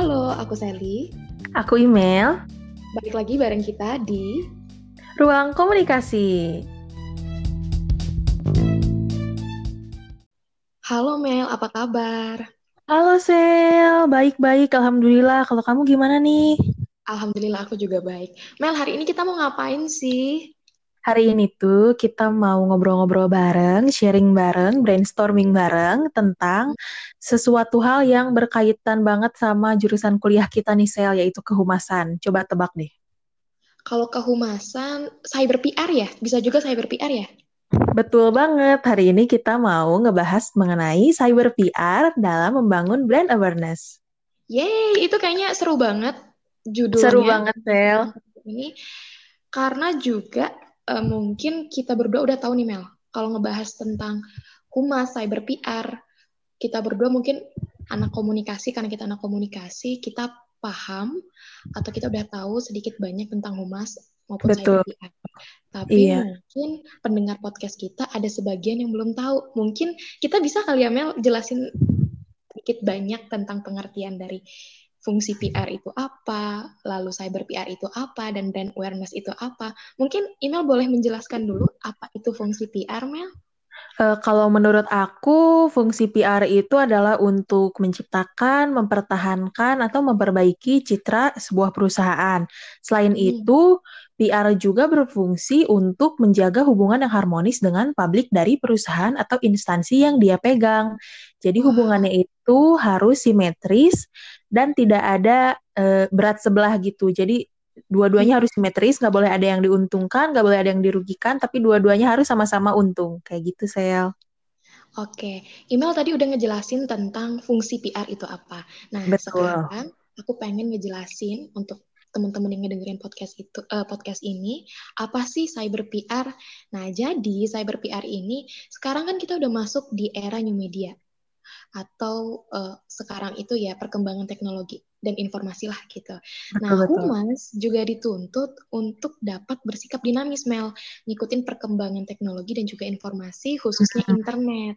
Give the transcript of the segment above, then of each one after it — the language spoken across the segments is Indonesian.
Halo, aku Sally. Aku email. Balik lagi bareng kita di Ruang Komunikasi. Halo Mel, apa kabar? Halo Sel, baik-baik Alhamdulillah. Kalau kamu gimana nih? Alhamdulillah aku juga baik. Mel, hari ini kita mau ngapain sih? Hari ini tuh kita mau ngobrol-ngobrol bareng, sharing bareng, brainstorming bareng tentang sesuatu hal yang berkaitan banget sama jurusan kuliah kita nih Sel, yaitu kehumasan. Coba tebak deh. Kalau kehumasan, cyber PR ya? Bisa juga cyber PR ya? Betul banget. Hari ini kita mau ngebahas mengenai cyber PR dalam membangun brand awareness. Yeay, itu kayaknya seru banget judulnya. Seru banget, Sel. Ini karena juga uh, mungkin kita berdua udah tahu nih Mel, kalau ngebahas tentang humas, cyber PR, kita berdua mungkin anak komunikasi karena kita anak komunikasi, kita paham atau kita udah tahu sedikit banyak tentang humas maupun Betul. cyber PR. Tapi Iya. mungkin pendengar podcast kita ada sebagian yang belum tahu. Mungkin kita bisa kali ya Mel jelasin sedikit banyak tentang pengertian dari fungsi PR itu apa, lalu cyber PR itu apa, dan brand awareness itu apa. Mungkin email boleh menjelaskan dulu apa itu fungsi PR, Mel? Eh, kalau menurut aku, fungsi PR itu adalah untuk menciptakan, mempertahankan, atau memperbaiki citra sebuah perusahaan. Selain Hmm. itu, PR juga berfungsi untuk menjaga hubungan yang harmonis dengan publik dari perusahaan atau instansi yang dia pegang. Jadi hubungannya itu harus simetris dan tidak ada eh, berat sebelah gitu. Jadi dua-duanya harus simetris, nggak boleh ada yang diuntungkan, nggak boleh ada yang dirugikan, tapi dua-duanya harus sama-sama untung. Kayak gitu, Sel. Oke, email tadi udah ngejelasin tentang fungsi PR itu apa. Nah, Betul. sekarang aku pengen ngejelasin untuk teman-teman yang ngedengerin podcast itu eh, podcast ini apa sih cyber PR? Nah, jadi cyber PR ini sekarang kan kita udah masuk di era new media atau eh, sekarang itu ya perkembangan teknologi dan informasi lah gitu. Nah, Betul-betul. humas juga dituntut untuk dapat bersikap dinamis, Mel, ngikutin perkembangan teknologi dan juga informasi, khususnya internet.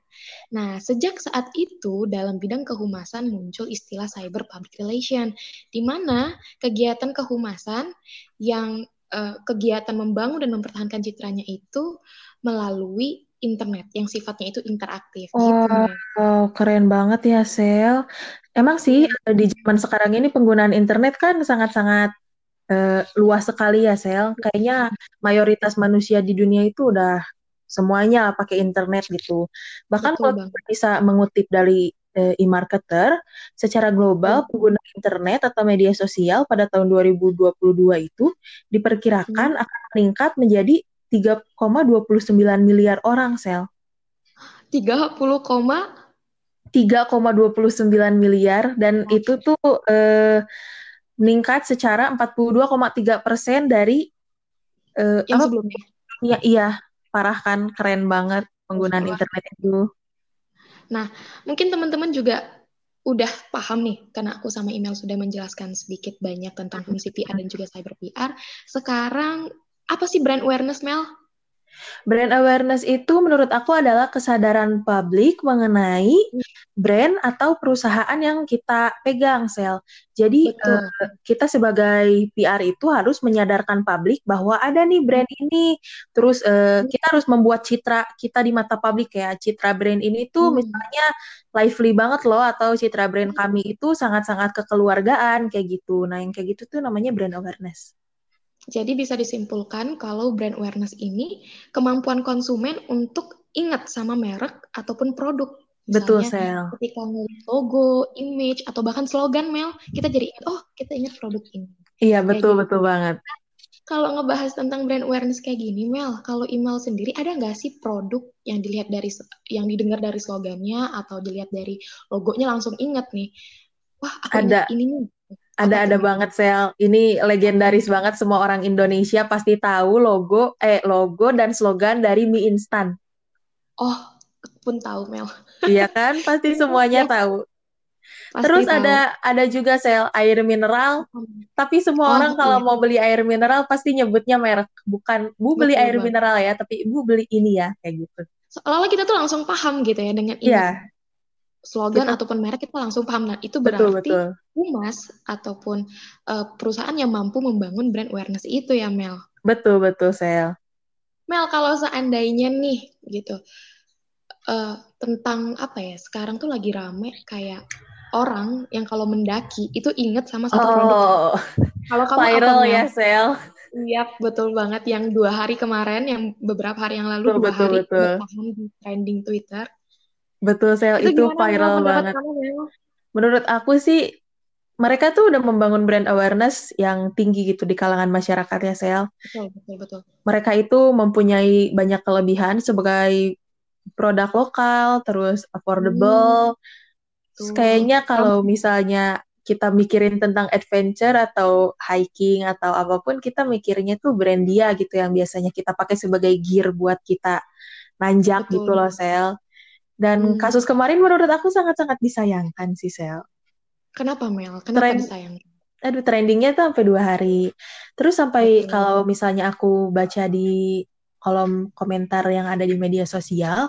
Nah, sejak saat itu, dalam bidang kehumasan muncul istilah cyber public relation, di mana kegiatan kehumasan yang eh, kegiatan membangun dan mempertahankan citranya itu melalui internet, yang sifatnya itu interaktif. Gitu, Oh, Mel. oh, keren banget ya, Sel. Emang sih eh, di zaman sekarang ini penggunaan internet kan sangat-sangat eh, luas sekali ya, Sel. Kayaknya mayoritas manusia di dunia itu udah semuanya pakai internet gitu. Bahkan Betul kalau kita bisa mengutip dari eh, eMarketer, secara global pengguna internet atau media sosial pada tahun 2022 itu diperkirakan akan meningkat menjadi 3,29 miliar orang, Sel. 30, 3,29 miliar dan itu tuh eh, meningkat secara 42,3 persen dari eh, yang apa? sebelumnya. iya iya. Parah kan? Keren banget penggunaan internet itu. Mungkin teman-teman juga udah paham nih, karena aku sama email sudah menjelaskan sedikit banyak tentang fungsi PR dan juga cyber PR. Sekarang, apa sih brand awareness, Mel? brand awareness itu menurut aku adalah kesadaran publik mengenai brand atau perusahaan yang kita pegang sel. Jadi eh, kita sebagai PR itu harus menyadarkan publik bahwa ada nih brand ini. Terus eh, kita harus membuat citra kita di mata publik ya. Citra brand ini tuh Hmm. misalnya lively banget loh atau citra brand kami itu sangat-sangat kekeluargaan kayak gitu. Nah yang kayak gitu tuh namanya brand awareness Jadi bisa disimpulkan kalau brand awareness ini kemampuan konsumen untuk ingat sama merek ataupun produk. betul Misalnya, sel ketika ngeliat logo, image, atau bahkan slogan, Mel, kita jadi ingat, oh kita ingat produk ini. iya Kayak betul gitu. betul banget Kalau ngebahas tentang brand awareness kayak gini, Mel, kalau email sendiri ada nggak sih produk yang dilihat dari yang didengar dari slogannya atau dilihat dari logonya langsung ingat nih, wah aku ingat Ada. ini nih. Apa Ada ada tuh, Mel? banget Sel. Ini legendaris banget semua orang Indonesia pasti tahu logo eh logo dan slogan dari mie instan. Oh, pun tahu Mel. Iya kan? Pasti semuanya tahu. Pasti Terus tahu. ada ada juga Sel air mineral, tapi semua Oh, orang kalau iya. mau beli air mineral pasti nyebutnya merek. Bukan Bu beli Betul air banget. mineral ya, tapi Bu beli ini ya kayak gitu. Seolah-olah kita tuh langsung paham gitu ya dengan ini. Iya. Slogan Kita- ataupun merek kita langsung paham. Nah, itu betul berarti betul humas ataupun eh, perusahaan yang mampu membangun brand awareness itu ya Mel. betul betul Sel Mel, kalau seandainya nih gitu eh, tentang apa ya? Sekarang tuh lagi rame kayak orang yang kalau mendaki itu inget sama satu produk. oh Kalau kamu viral ya Sel Iya, betul banget. Yang dua hari kemarin, yang beberapa hari yang lalu Betul, dua betul, hari betul. bertahan di trending Twitter. Betul Sel itu, Mel, viral banget kamu, menurut aku sih mereka tuh udah membangun brand awareness yang tinggi gitu di kalangan masyarakat ya Sel Betul, betul, betul. mereka itu mempunyai banyak kelebihan sebagai produk lokal, terus affordable. Terus Tuh. kayaknya kalau misalnya kita mikirin tentang adventure atau hiking atau apa pun, kita mikirnya tuh brand dia gitu yang biasanya kita pakai sebagai gear buat kita nanjak Betul. gitu loh, Sel. Dan Hmm. kasus kemarin menurut aku sangat-sangat disayangkan sih, Sel. Kenapa, Mel? Kenapa Tren- disayang? aduh trendingnya tuh sampai dua hari. Terus sampai Betul. kalau misalnya aku baca di kolom komentar yang ada di media sosial,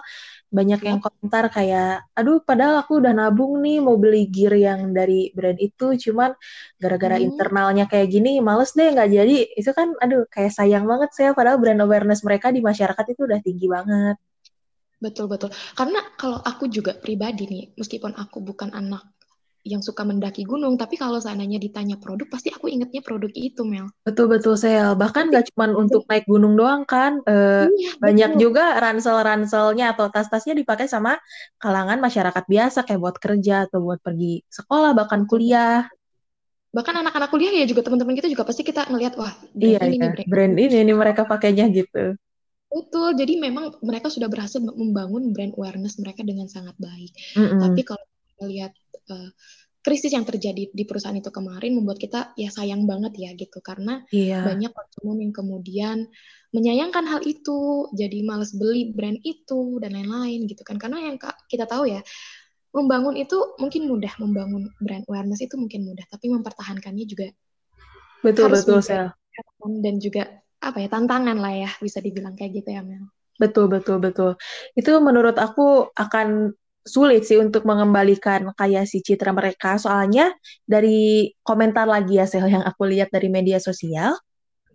banyak yang komentar kayak, aduh padahal aku udah nabung nih mau beli gear yang dari brand itu, cuman gara-gara Hmm. internalnya kayak gini, males deh nggak jadi. Itu kan, aduh kayak sayang banget saya, padahal brand awareness mereka di masyarakat itu udah tinggi banget. Betul, betul. Karena kalau aku juga pribadi nih, meskipun aku bukan anak yang suka mendaki gunung, tapi kalau seandainya ditanya produk, pasti aku ingetnya produk itu, Mel. Betul-betul, Sel. Bahkan nggak cuman untuk naik gunung doang kan, eh, Iya, banyak betul. juga ransel-ranselnya atau tas-tasnya dipakai sama kalangan masyarakat biasa kayak buat kerja atau buat pergi sekolah bahkan Betul. kuliah. Bahkan anak-anak kuliah ya juga teman-teman kita juga pasti kita ngelihat wah brand Iya ini iya, nih brand ini nih mereka pakainya gitu. Betul. Jadi memang mereka sudah berhasil membangun brand awareness mereka dengan sangat baik. Mm-mm. Tapi kalau melihat eh, krisis yang terjadi di perusahaan itu kemarin membuat kita ya sayang banget ya gitu karena Iya, banyak konsumen yang kemudian menyayangkan hal itu, jadi males beli brand itu dan lain-lain gitu kan. Karena yang kita tahu ya, membangun itu mungkin mudah, membangun brand awareness itu mungkin mudah, tapi mempertahankannya juga betul harus betul harapan dan juga apa ya tantangan lah ya bisa dibilang kayak gitu ya Mel. Betul betul betul. Itu menurut aku akan sulit sih untuk mengembalikan kayak si citra mereka. Soalnya dari komentar lagi ya Sel yang aku lihat dari media sosial,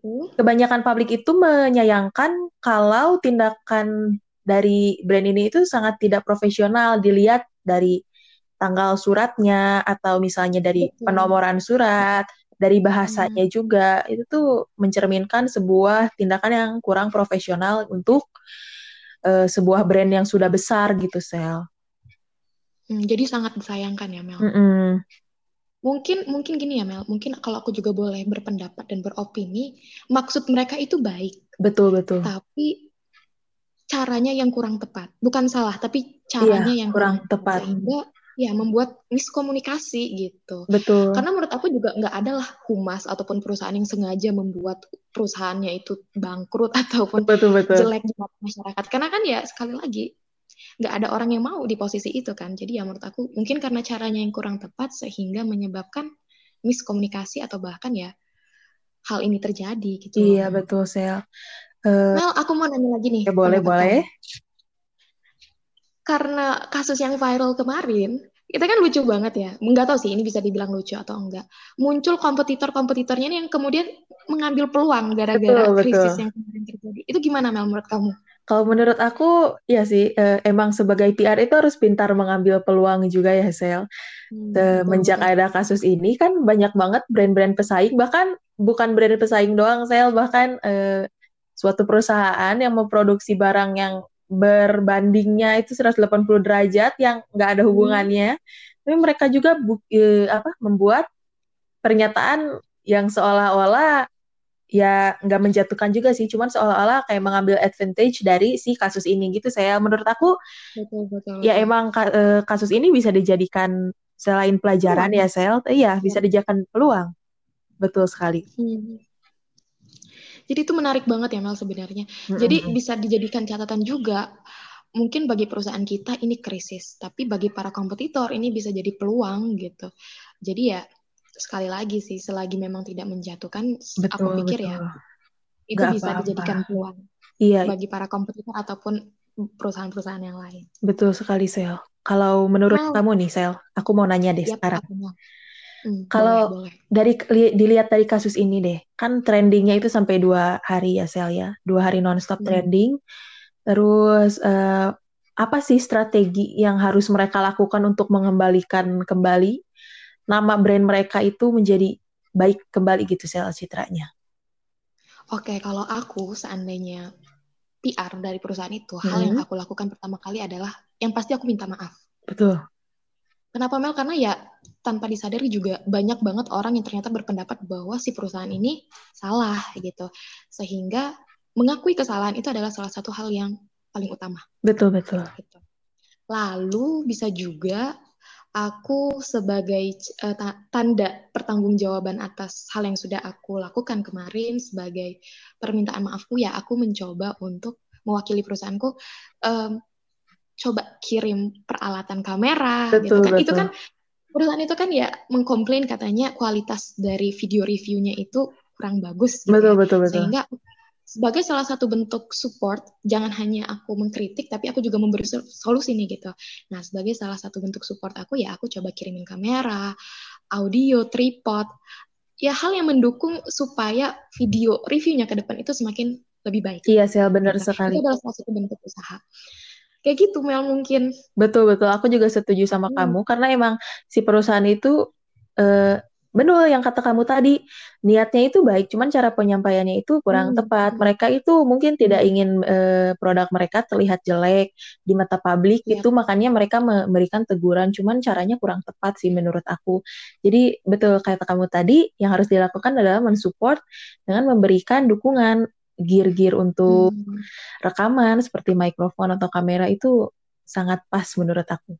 Tuh. kebanyakan publik itu menyayangkan kalau tindakan dari brand ini itu sangat tidak profesional dilihat dari tanggal suratnya atau misalnya dari penomoran surat, dari bahasanya juga itu tuh mencerminkan sebuah tindakan yang kurang profesional untuk eh, sebuah brand yang sudah besar gitu, Sel. Hmm, jadi sangat disayangkan ya Mel. Mm-mm. Mungkin mungkin gini ya Mel, mungkin kalau aku juga boleh berpendapat dan beropini, maksud mereka itu baik, Betul betul. tapi caranya yang kurang tepat. Bukan salah, tapi caranya yang Iya, kurang tepat. Sehingga ya membuat miskomunikasi gitu. Betul. Karena menurut aku juga nggak ada lah humas ataupun perusahaan yang sengaja membuat perusahaannya itu bangkrut ataupun Betul betul. jelek di mata masyarakat. Karena kan ya sekali lagi nggak ada orang yang mau di posisi itu kan. Jadi ya menurut aku mungkin karena caranya yang kurang tepat sehingga menyebabkan miskomunikasi atau bahkan ya hal ini terjadi gitu. Iya, betul, Sel. Eh, Mel, aku mau nanya lagi nih. ya boleh boleh. kamu. Karena kasus yang viral kemarin, kita kan lucu banget ya. Nggak tahu sih ini bisa dibilang lucu atau enggak. Muncul kompetitor-kompetitornya nih yang kemudian mengambil peluang gara-gara Betul, betul. krisis yang kemarin terjadi. Itu gimana Mel menurut kamu? Kalau menurut aku, ya sih, eh, emang sebagai PR itu harus pintar mengambil peluang juga ya, Sel. Hmm, betul. ada kasus ini kan banyak banget brand-brand pesaing, bahkan bukan brand pesaing doang, Sel, bahkan eh, suatu perusahaan yang memproduksi barang yang berbandingnya itu 180 derajat yang nggak ada Hmm. hubungannya, tapi mereka juga bu- eh, apa membuat pernyataan yang seolah-olah ya nggak menjatuhkan juga sih, cuman seolah-olah kayak mengambil advantage dari si kasus ini gitu. Saya menurut aku Betul, betul, ya emang ka- eh, kasus ini bisa dijadikan selain pelajaran Peluang. ya Sel, iya bisa dijadikan peluang. Betul sekali. Hmm. Jadi itu menarik banget ya Mel sebenarnya. Jadi Mm-mm. bisa dijadikan catatan juga. Mungkin bagi perusahaan kita ini krisis, tapi bagi para kompetitor ini bisa jadi peluang gitu. Jadi ya sekali lagi sih, selagi memang tidak menjatuhkan, s- aku Betul, pikir ya betul. itu Nggak bisa apa-apa. dijadikan peluang Iya, bagi para kompetitor ataupun perusahaan-perusahaan yang lain. Betul sekali, Sel. Kalau menurut Mel. kamu nih, Sel, aku mau nanya deh Yap, sekarang. Mel? Hmm, Kalau boleh, boleh. dari li- dilihat dari kasus ini deh, kan trendingnya itu sampai dua hari ya, Sel ya, dua hari nonstop Hmm. trending. Terus eh, apa sih strategi yang harus mereka lakukan untuk mengembalikan kembali nama brand mereka itu menjadi baik kembali gitu, Sel citranya? Oke, kalau aku seandainya PR dari perusahaan itu, hal yang Hmm. aku lakukan pertama kali adalah yang pasti aku minta maaf. Betul. Kenapa Mel? Karena ya tanpa disadari juga banyak banget orang yang ternyata berpendapat bahwa si perusahaan ini salah gitu. Sehingga mengakui kesalahan itu adalah salah satu hal yang paling utama. Betul, betul. Gitu. Lalu bisa juga aku sebagai ta- tanda pertanggungjawaban atas hal yang sudah aku lakukan kemarin sebagai permintaan maafku ya aku mencoba untuk mewakili perusahaanku em, coba kirim peralatan kamera gitu Betul, kan itu betul. kan perusahaan itu kan ya mengkomplain katanya kualitas dari video reviewnya itu kurang bagus gitu Betul, ya betul, betul. sehingga sebagai salah satu bentuk support, jangan hanya aku mengkritik, tapi aku juga memberi sol- solusi nih gitu. Nah, sebagai salah satu bentuk support aku ya aku coba kirimin kamera, audio, tripod, ya hal yang mendukung supaya video reviewnya ke depan itu semakin lebih baik. Iya, Sel, benar Gitu. sekali. Itu adalah salah satu bentuk usaha. Kayak gitu Mel mungkin. Betul, betul. Aku juga setuju sama Hmm. kamu karena emang si perusahaan itu eh benar yang kata kamu tadi, niatnya itu baik, cuman cara penyampaiannya itu kurang Hmm. tepat. Mereka itu mungkin tidak ingin eh, produk mereka terlihat jelek di mata publik Yap. gitu, makanya mereka memberikan teguran, cuman caranya kurang tepat sih menurut aku. Jadi betul kata kamu tadi, yang harus dilakukan adalah mensupport dengan memberikan dukungan gear-gear untuk Hmm. rekaman seperti mikrofon atau kamera itu sangat pas menurut aku.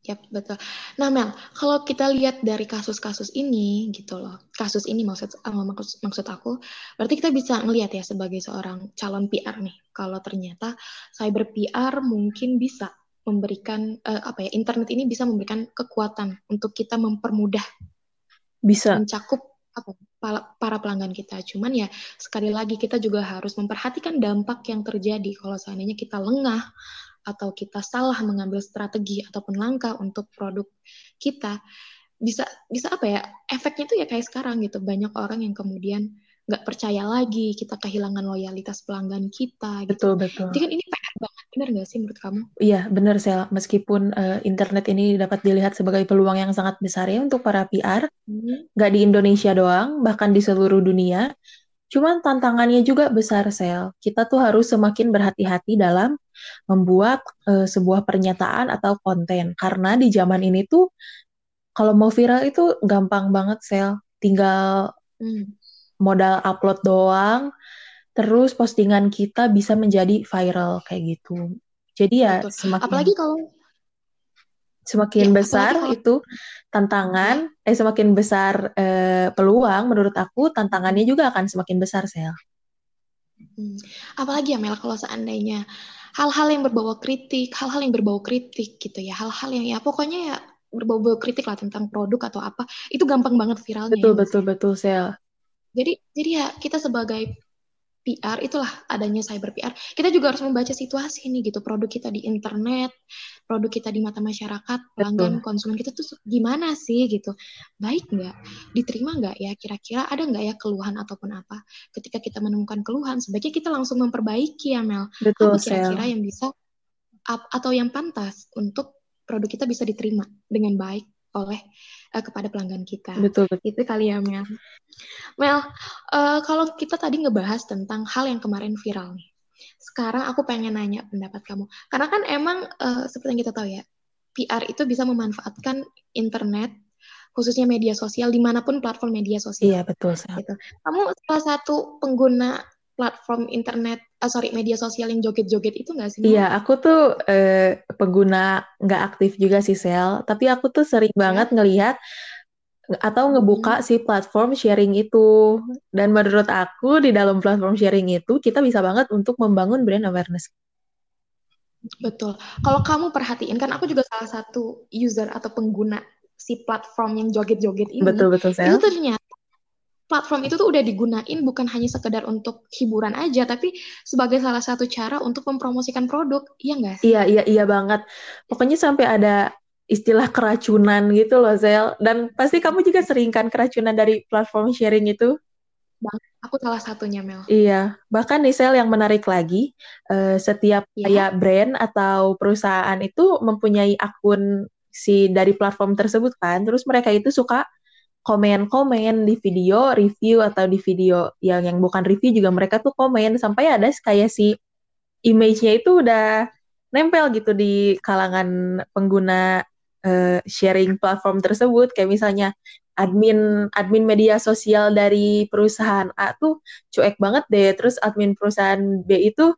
Yap, betul. Nah, Mel, kalau kita lihat dari kasus-kasus ini, gitu loh, kasus ini maksud eh, maksud, maksud aku, berarti kita bisa ngelihat ya sebagai seorang calon PR nih, kalau ternyata cyber PR mungkin bisa memberikan eh, apa ya, internet ini bisa memberikan kekuatan untuk kita mempermudah Bisa. mencakup apa para, pelanggan kita. Cuman ya sekali lagi kita juga harus memperhatikan dampak yang terjadi kalau seandainya kita lengah atau kita salah mengambil strategi ataupun langkah untuk produk kita bisa bisa apa ya efeknya tuh ya kayak sekarang gitu banyak orang yang kemudian nggak percaya lagi kita kehilangan loyalitas pelanggan kita gitu Betul, betul. jadi kan ini benar nggak sih menurut kamu Iya, benar Sel. Meskipun eh, internet ini dapat dilihat sebagai peluang yang sangat besar ya untuk para PR, Hmm, nggak di Indonesia doang, bahkan di seluruh dunia. Cuman tantangannya juga besar, Sel. Kita tuh harus semakin berhati-hati dalam membuat eh, sebuah pernyataan atau konten. Karena di zaman ini tuh, kalau mau viral itu gampang banget, Sel. Tinggal hmm, modal upload doang, terus postingan kita bisa menjadi viral kayak gitu. Jadi ya betul semakin apalagi kalau semakin ya besar kalau itu tantangan, eh semakin besar eh, peluang menurut aku tantangannya juga akan semakin besar, Sel. Hmm. Apalagi ya Mel kalau seandainya hal-hal yang berbau kritik, hal-hal yang berbau kritik gitu ya, hal-hal yang ya pokoknya ya berbau-bau kritik lah tentang produk atau apa, itu gampang banget viralnya Betul, ya betul, sih? betul, Sel. Jadi jadi ya kita sebagai PR itulah adanya cyber PR. Kita juga harus membaca situasi nih gitu, produk kita di internet, produk kita di mata masyarakat, pelanggan, Betul. konsumen kita tuh gimana sih gitu. Baik nggak? Diterima nggak ya? Kira-kira ada nggak ya keluhan ataupun apa? Ketika kita menemukan keluhan, sebaiknya kita langsung memperbaiki ya Mel. Betul, Apa kira-kira yang bisa atau yang pantas untuk produk kita bisa diterima dengan baik oleh eh, kepada pelanggan kita. Betul, betul. Itu kali ya Mel. Mel, eh, kalau kita tadi ngebahas tentang hal yang kemarin viral nih. Sekarang aku pengen nanya pendapat kamu. Karena kan emang eh, seperti yang kita tahu ya, PR itu bisa memanfaatkan internet, khususnya media sosial, di mana pun platform media sosial. Iya, betul. Gitu. Kamu salah satu pengguna platform internet, ah, sorry, media sosial yang joget-joget itu nggak sih? Iya, aku tuh eh, pengguna nggak aktif juga sih, Sel. Tapi aku tuh sering Ya. banget ngelihat atau Hmm. ngebuka si platform sharing itu. Dan menurut aku di dalam platform sharing itu kita bisa banget untuk membangun brand awareness. Betul. Kalau kamu perhatiin, kan aku juga salah satu user atau pengguna si platform yang joget-joget ini, Betul, betul, itu Sel. ternyata platform itu tuh udah digunain bukan hanya sekedar untuk hiburan aja, tapi sebagai salah satu cara untuk mempromosikan produk, iya nggak sih? Iya, iya, iya banget. Pokoknya sampai ada istilah keracunan gitu loh, Zel. Dan pasti kamu juga sering kan keracunan dari platform sharing itu? Bang, aku salah satunya, Mel. Iya, bahkan nih Sel yang menarik lagi, uh, setiap ya. kayak brand atau perusahaan itu mempunyai akun si dari platform tersebut kan, terus mereka itu suka komen-komen di video review atau di video yang yang bukan review juga mereka tuh komen. Sampai ada kayak si image-nya itu udah nempel gitu di kalangan pengguna uh, sharing platform tersebut. Kayak misalnya admin admin media sosial dari perusahaan A tuh cuek banget deh. Terus admin perusahaan B itu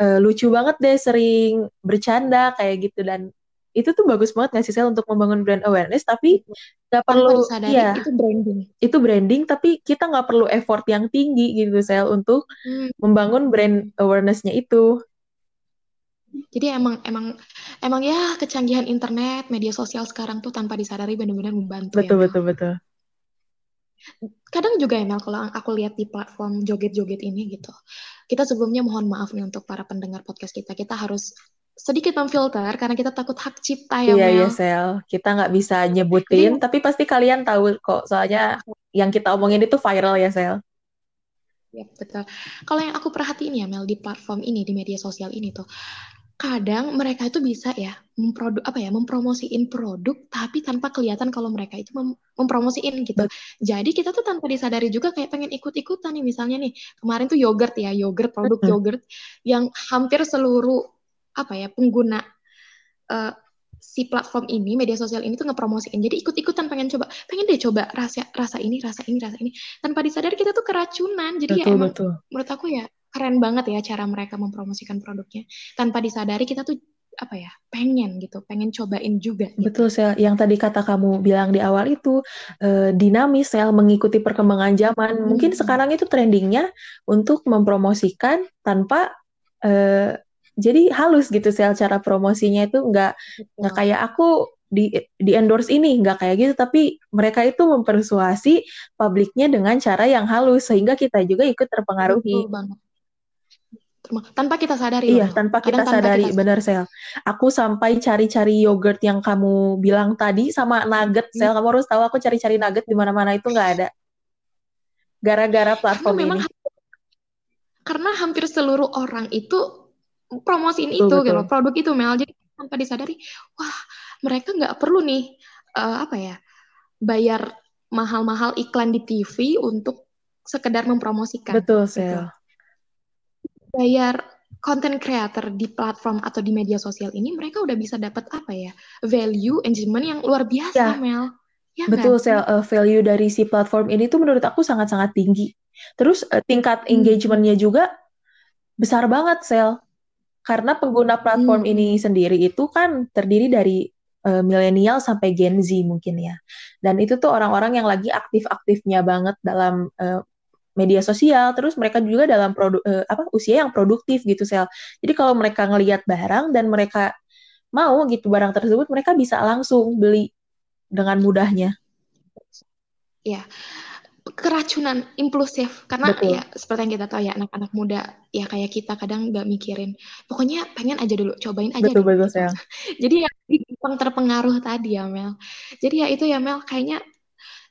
uh, lucu banget deh sering bercanda kayak gitu. Dan itu tuh bagus banget nggak sih sel untuk membangun brand awareness tapi nggak perlu ya itu branding. Itu branding tapi kita nggak perlu effort yang tinggi gitu sel untuk hmm. membangun brand awarenessnya itu. Jadi emang emang emang ya kecanggihan internet media sosial sekarang tuh tanpa disadari benar-benar membantu betul ya, betul betul. Kadang juga ya Mel kalau aku lihat di platform joget-joget ini gitu. Kita sebelumnya mohon maaf nih untuk para pendengar podcast kita. Kita harus sedikit memfilter karena kita takut hak cipta ya Iya, Mel. iya Sel. Kita nggak bisa nyebutin, Jadi, tapi pasti kalian tahu kok. Soalnya yang kita omongin itu viral ya Sel. Ya betul. Kalau yang aku perhatiin ya Mel di platform ini, di media sosial ini tuh, kadang mereka itu bisa ya memproduk apa ya mempromosiin produk tapi tanpa kelihatan kalau mereka itu mem mempromosiin gitu. Betul. Jadi kita tuh tanpa disadari juga kayak pengen ikut-ikutan nih misalnya nih kemarin tuh yogurt ya yogurt produk yogurt yang hampir seluruh apa ya pengguna uh, si platform ini media sosial ini tuh ngepromosiin jadi ikut-ikutan pengen coba pengen deh coba rasa rasa ini rasa ini rasa ini tanpa disadari kita tuh keracunan jadi ya betul, ya emang betul. menurut aku ya keren banget ya cara mereka mempromosikan produknya tanpa disadari kita tuh apa ya pengen gitu pengen cobain juga gitu. betul sel yang tadi kata kamu bilang di awal itu eh, dinamis sel mengikuti perkembangan zaman hmm. mungkin sekarang itu trendingnya untuk mempromosikan tanpa eh, jadi halus gitu sel cara promosinya itu nggak nggak kayak aku di di endorse ini nggak kayak gitu. Tapi mereka itu mempersuasi publiknya dengan cara yang halus sehingga kita juga ikut terpengaruhi. Tanpa kita sadari iya loh. tanpa kita tanpa sadari kita... benar sel. Aku sampai cari-cari yogurt yang kamu bilang tadi sama nugget sel. Hmm. kamu harus tahu aku cari-cari nugget di mana-mana itu nggak ada. Gara-gara platform karena ini. karena hampir seluruh orang itu promosiin betul, itu gitu betul. gitu produk itu Mel jadi tanpa disadari wah mereka nggak perlu nih uh, apa ya bayar mahal-mahal iklan di TV untuk sekedar mempromosikan betul gitu. Sel. bayar content creator di platform atau di media sosial ini mereka udah bisa dapat apa ya value engagement yang luar biasa ya. Mel ya betul kan? Sel uh, value dari si platform ini tuh menurut aku sangat-sangat tinggi terus uh, tingkat hmm. engagementnya juga besar banget Sel karena pengguna platform hmm. ini sendiri itu kan terdiri dari uh, milenial sampai Gen Z mungkin ya. Dan itu tuh orang-orang yang lagi aktif-aktifnya banget dalam uh, media sosial, terus mereka juga dalam produk uh, apa usia yang produktif gitu sel. Jadi kalau mereka ngelihat barang dan mereka mau gitu barang tersebut, mereka bisa langsung beli dengan mudahnya. Ya, keracunan impulsif. Karena Betul. ya seperti yang kita tahu ya anak-anak muda ya kayak kita kadang nggak mikirin. Pokoknya pengen aja dulu cobain aja betul, betul, jadi ya gampang terpengaruh tadi ya Mel. Jadi ya itu ya Mel kayaknya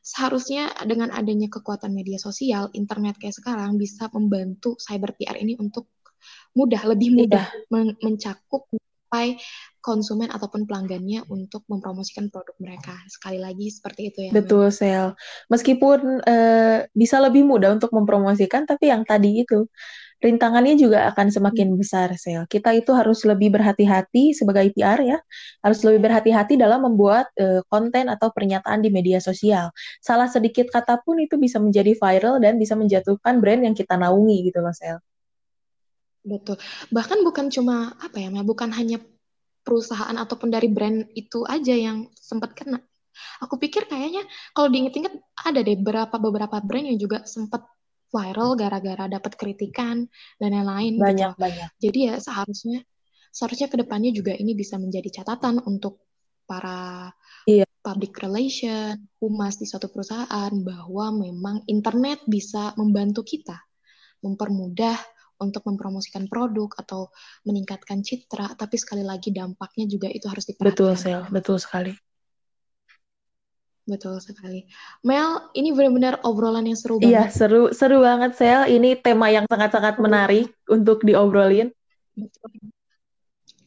seharusnya dengan adanya kekuatan media sosial internet kayak sekarang bisa membantu cyber PR ini untuk mudah lebih mudah iya. men mencakup sampai konsumen ataupun pelanggannya untuk mempromosikan produk mereka. Sekali lagi seperti itu ya. Betul, Sel. Meskipun uh, bisa lebih mudah untuk mempromosikan, tapi yang tadi itu rintangannya juga akan semakin hmm. besar, Sel. Kita itu harus lebih berhati-hati sebagai PR ya, harus lebih berhati-hati dalam membuat uh, konten atau pernyataan di media sosial. Salah sedikit kata pun itu bisa menjadi viral dan bisa menjatuhkan brand yang kita naungi gitu loh, Sel. Betul. Bahkan bukan cuma apa ya, bukan hanya perusahaan ataupun dari brand itu aja yang sempat kena. Aku pikir kayaknya kalau diinget-inget ada deh beberapa beberapa brand yang juga sempat viral gara-gara dapat kritikan dan lain-lain. Gitu. Banyak gitu. banyak. Jadi ya seharusnya seharusnya ke depannya juga ini bisa menjadi catatan untuk para Iya. public relation, humas di suatu perusahaan bahwa memang internet bisa membantu kita mempermudah untuk mempromosikan produk atau meningkatkan citra, tapi sekali lagi dampaknya juga itu harus diperhatikan. Betul, Sel. Betul sekali. Betul sekali. Mel, ini benar-benar obrolan yang seru Iya, banget. seru seru banget, Sel. Ini tema yang sangat-sangat menarik untuk diobrolin.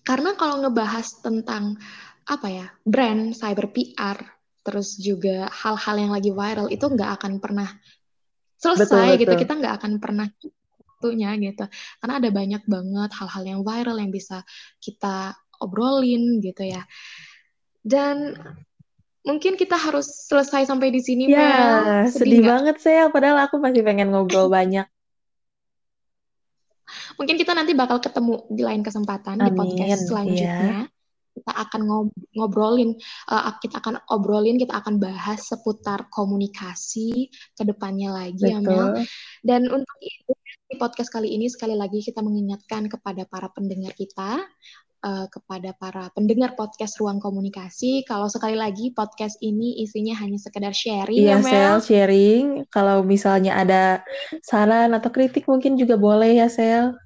Karena kalau ngebahas tentang apa ya, brand, cyber PR, terus juga hal-hal yang lagi viral itu nggak akan pernah selesai Betul, gitu. betul. Kita nggak akan pernah waktunya gitu. Karena ada banyak banget hal-hal yang viral yang bisa kita obrolin gitu ya. Dan mungkin kita harus selesai sampai di sini, Ya, Mel. sedih nggak? banget, Sel. Padahal aku masih pengen ngobrol banyak. Mungkin kita nanti bakal ketemu di lain kesempatan di Amin, podcast iya. selanjutnya. Kita akan ngob- ngobrolin, uh, kita akan obrolin, kita akan bahas seputar komunikasi ke depannya lagi ya Mel. Betul. Dan untuk itu di podcast kali ini sekali lagi kita mengingatkan kepada para pendengar kita, uh, kepada para pendengar podcast Ruang Komunikasi, kalau sekali lagi podcast ini isinya hanya sekedar sharing Iya, ya Sel, Mel. sharing. Kalau misalnya ada saran atau kritik mungkin juga boleh ya, Sel.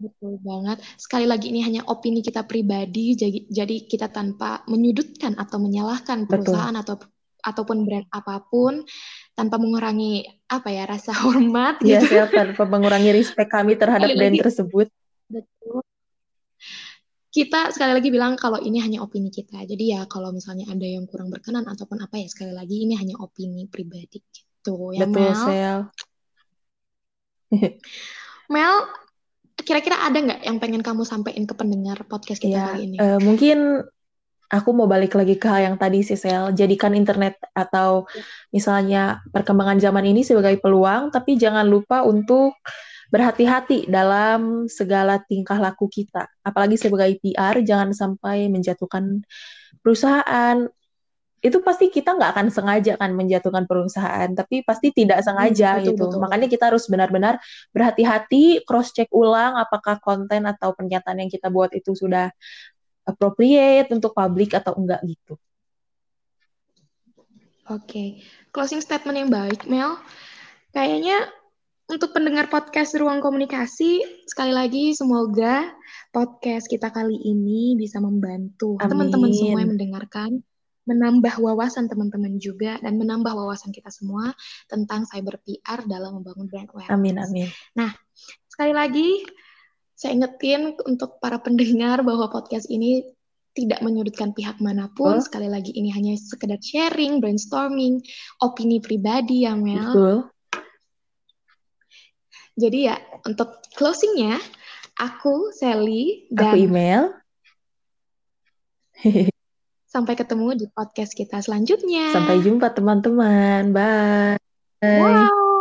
Betul banget. Sekali lagi ini hanya opini kita pribadi, jadi, jadi kita tanpa menyudutkan atau menyalahkan Betul. perusahaan atau ataupun brand apa pun, tanpa mengurangi apa ya rasa hormat Iya, gitu. Sel, tanpa mengurangi respect kami terhadap Sekali brand lagi. tersebut. Betul. Kita sekali lagi bilang kalau ini hanya opini kita. Jadi ya kalau misalnya ada yang kurang berkenan ataupun apa ya sekali lagi ini hanya opini pribadi gitu ya Betul, Mel. Sel. Mel, kira-kira ada nggak yang pengen kamu sampaikan ke pendengar podcast kita Ya, kali ini? eh, mungkin aku mau balik lagi ke hal yang tadi sih, Sel. Jadikan internet atau misalnya perkembangan zaman ini sebagai peluang, tapi jangan lupa untuk berhati-hati dalam segala tingkah laku kita. Apalagi sebagai PR, jangan sampai menjatuhkan perusahaan. Itu pasti kita nggak akan sengaja kan menjatuhkan perusahaan, tapi pasti tidak sengaja Hmm, betul, gitu. betul. Makanya kita harus benar-benar berhati-hati, cross-check ulang apakah konten atau pernyataan yang kita buat itu sudah appropriate untuk publik atau enggak gitu. Oke, closing statement yang baik, Mel. Kayaknya untuk pendengar podcast Ruang Komunikasi, sekali lagi semoga podcast kita kali ini bisa membantu teman-teman semua yang mendengarkan, menambah wawasan teman-teman juga, dan menambah wawasan kita semua tentang cyber PR dalam membangun brand awareness. Amin, amin. Sekali lagi, saya ingetin untuk para pendengar bahwa podcast ini tidak menyudutkan pihak mana pun. Betul. Sekali lagi, ini hanya sekedar sharing, brainstorming, opini pribadi ya, Mel. Betul. Jadi ya, untuk closingnya, aku, Sally, Aku dan email. sampai ketemu di podcast kita selanjutnya. Sampai jumpa teman-teman. Bye. Wow.